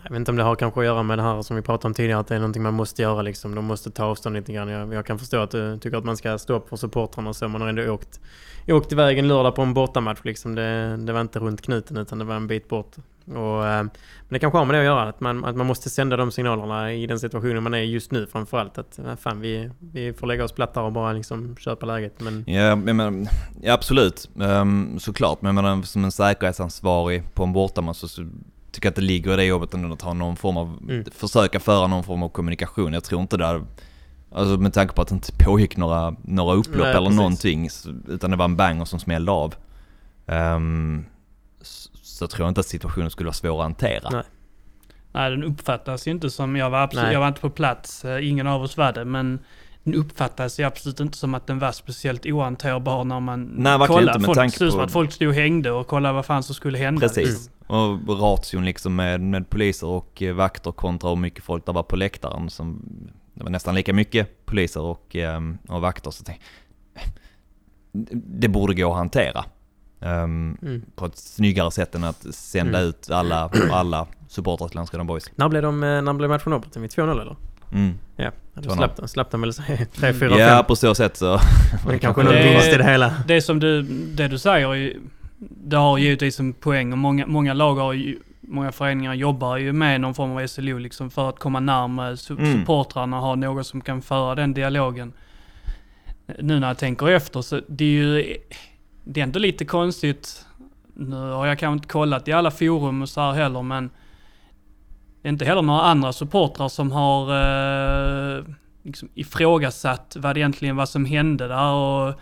Jag vet inte om det har kanske att göra med det här som vi pratade om tidigare, att det är någonting man måste göra liksom. De måste ta avstånd lite grann. Jag, jag kan förstå att du tycker att man ska stå upp för supportrarna och så. Man har ändå åkt, åkt iväg en lördag på en bortamatch liksom. Det, det var inte runt knuten utan det var en bit bort. Och, eh, men det kanske har med det att göra, att man, att man måste sända de signalerna i den situationen man är just nu framförallt. Att eh, fan, vi, vi får lägga oss platta och bara liksom köpa läget. Men... Ja, men, ja absolut, um, såklart. Men menar, som en säkerhetsansvarig på en bortamatch så tycker att det ligger i det jobbet ändå att ha någon form av, mm. försöka föra någon form av kommunikation. Jag tror inte det alltså med tanke på att det inte pågick några, några upplopp Nej, eller precis. någonting, utan det var en banger som smällde av. Um, så, så tror jag inte att situationen skulle vara svår att hantera. Nej. Nej, den uppfattas ju inte som, jag var, absolut, jag var inte på plats, eh, ingen av oss var det, men den uppfattades ju absolut inte som att den var speciellt ohanterbar när man Nej, kollade. Inte, med folk, tanke på... Det som att folk stod och hängde och kollade vad fan som skulle hända. Precis. Mm. Och ration liksom med, med poliser och eh, vakter kontra hur mycket folk det var på läktaren. Som, det var nästan lika mycket poliser och, ehm, och vakter. Så tänkte, det borde gå att hantera. Um, mm. På ett snyggare sätt än att sända mm. ut alla, alla supportrar till Landskrona Boys. När blev, de, eh, när blev matchen avbruten? Vid 2-0 eller? Mm. Ja, då slapp, slapp de väl 3, 4, 5. Ja, på så sätt så. Men det kanske någon vinst i det hela. Det som du, det du säger, det har givetvis en poäng och många, många lag har ju, många föreningar jobbar ju med någon form av SLO liksom för att komma närmare mm. supportrarna och ha någon som kan föra den dialogen. Nu när jag tänker efter så det är ju, det är ändå lite konstigt. Nu har jag kanske inte kollat i alla forum och så här heller men det är inte heller några andra supportrar som har eh, liksom ifrågasatt vad det egentligen var som hände där och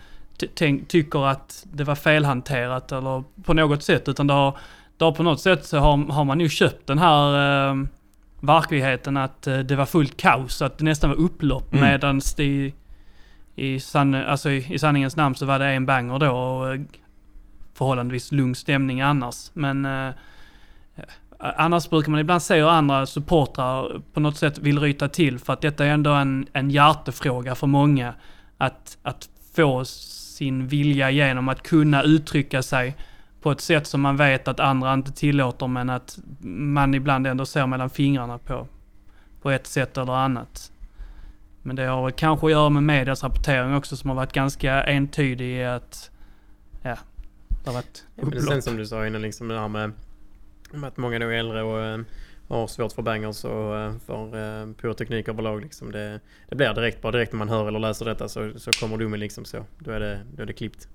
tycker att det var felhanterat eller på något sätt. Utan det har, det har på något sätt så har, har man ju köpt den här eh, verkligheten att eh, det var fullt kaos, att det nästan var upplopp mm. medan det i, san, alltså i, i sanningens namn så var det en banger då och eh, förhållandevis lugn stämning annars. Men eh, Annars brukar man ibland se hur andra supportrar på något sätt vill ryta till för att detta är ändå en, en hjärtefråga för många. Att, att få sin vilja igenom, att kunna uttrycka sig på ett sätt som man vet att andra inte tillåter men att man ibland ändå ser mellan fingrarna på, på ett sätt eller annat. Men det har kanske att göra med medias rapportering också som har varit ganska entydig i att, ja, det har varit upplopp. Ja, sen som du sa innan liksom det här med att många nog är äldre och äh, har svårt för bangers och äh, för äh, pyroteknik överlag. Liksom. Det, det blir direkt, bara direkt när man hör eller läser detta så, så kommer domen liksom så. Då är, det, då är det klippt.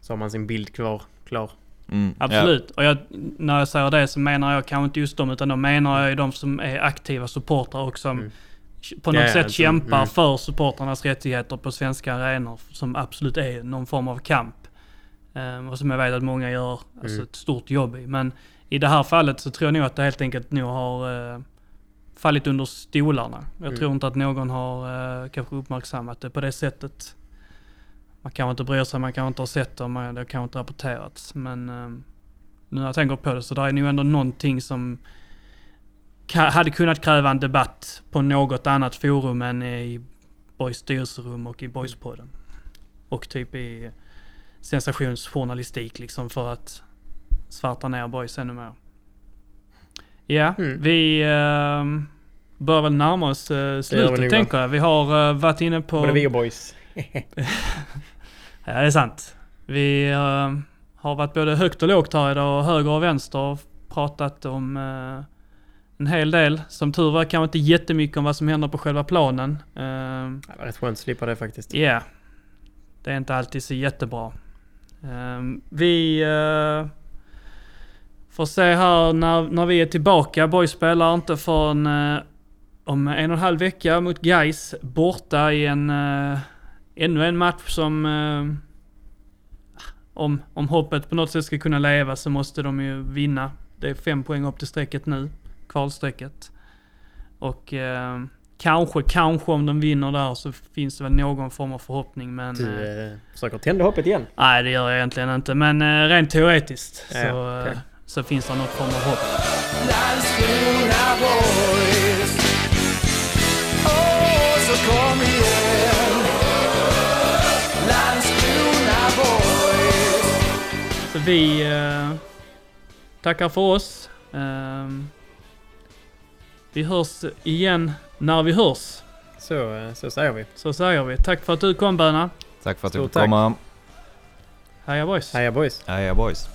Så har man sin bild kvar, klar. Mm. Absolut. Och jag, när jag säger det så menar jag kanske inte just dem, utan då menar jag ju de som är aktiva supportrar och som Mm. på något Ja, sätt alltså, kämpar mm. för supportrarnas rättigheter på svenska arenor, som absolut är någon form av kamp. Ehm, och som jag vet att många gör alltså, Mm. ett stort jobb i. Men i det här fallet så tror jag nog att det helt enkelt nog har eh, fallit under stolarna. Jag Mm. tror inte att någon har eh, kanske uppmärksammat det på det sättet. Man kanske inte bryr sig, man kanske inte har sett det, man- det kanske inte rapporterats. Men eh, nu när jag tänker på det så det är nog ändå någonting som hade kunnat kräva en debatt på något annat forum än i Boys styrelserum och i Boyspodden. Och typ i sensationsjournalistik liksom för att svarta ner Boys ännu mer. Ja, Mm. vi uh, bör väl närma oss uh, slutet tänker jag. Vi har uh, varit inne på... Både vi och boys. Ja, det är sant. Vi eh, har varit både högt och lågt här idag och höger och vänster och pratat om eh, en hel del. Som tur var kanske inte jättemycket om vad som händer på själva planen. Eh, Det var rätt skönt att slippa det faktiskt. Ja, det är inte alltid så jättebra. Ehm, vi eh, får se här när, när vi är tillbaka. Boys spelar inte förrän eh, om en och en halv vecka mot Gais borta i en uh, ännu en match som om, om hoppet på något sätt ska kunna leva så måste de ju vinna. Det är fem poäng upp till strecket nu, kvalstrecket. Och kanske, kanske om de vinner där så finns det väl någon form av förhoppning men... eh, Du eh, försöker tända hoppet igen. Nej, det gör jag egentligen inte. Men eh, rent teoretiskt Ja, så, eh, så finns det något form av hopp. Så vi eh, tackar för oss. Ehm, vi hörs igen när vi hörs. Så, eh, så säger vi. Så säger vi. Tack för att du kom Böna. Tack för att du Stort fick tack. komma. Heja boys. Heja boys. Heja boys.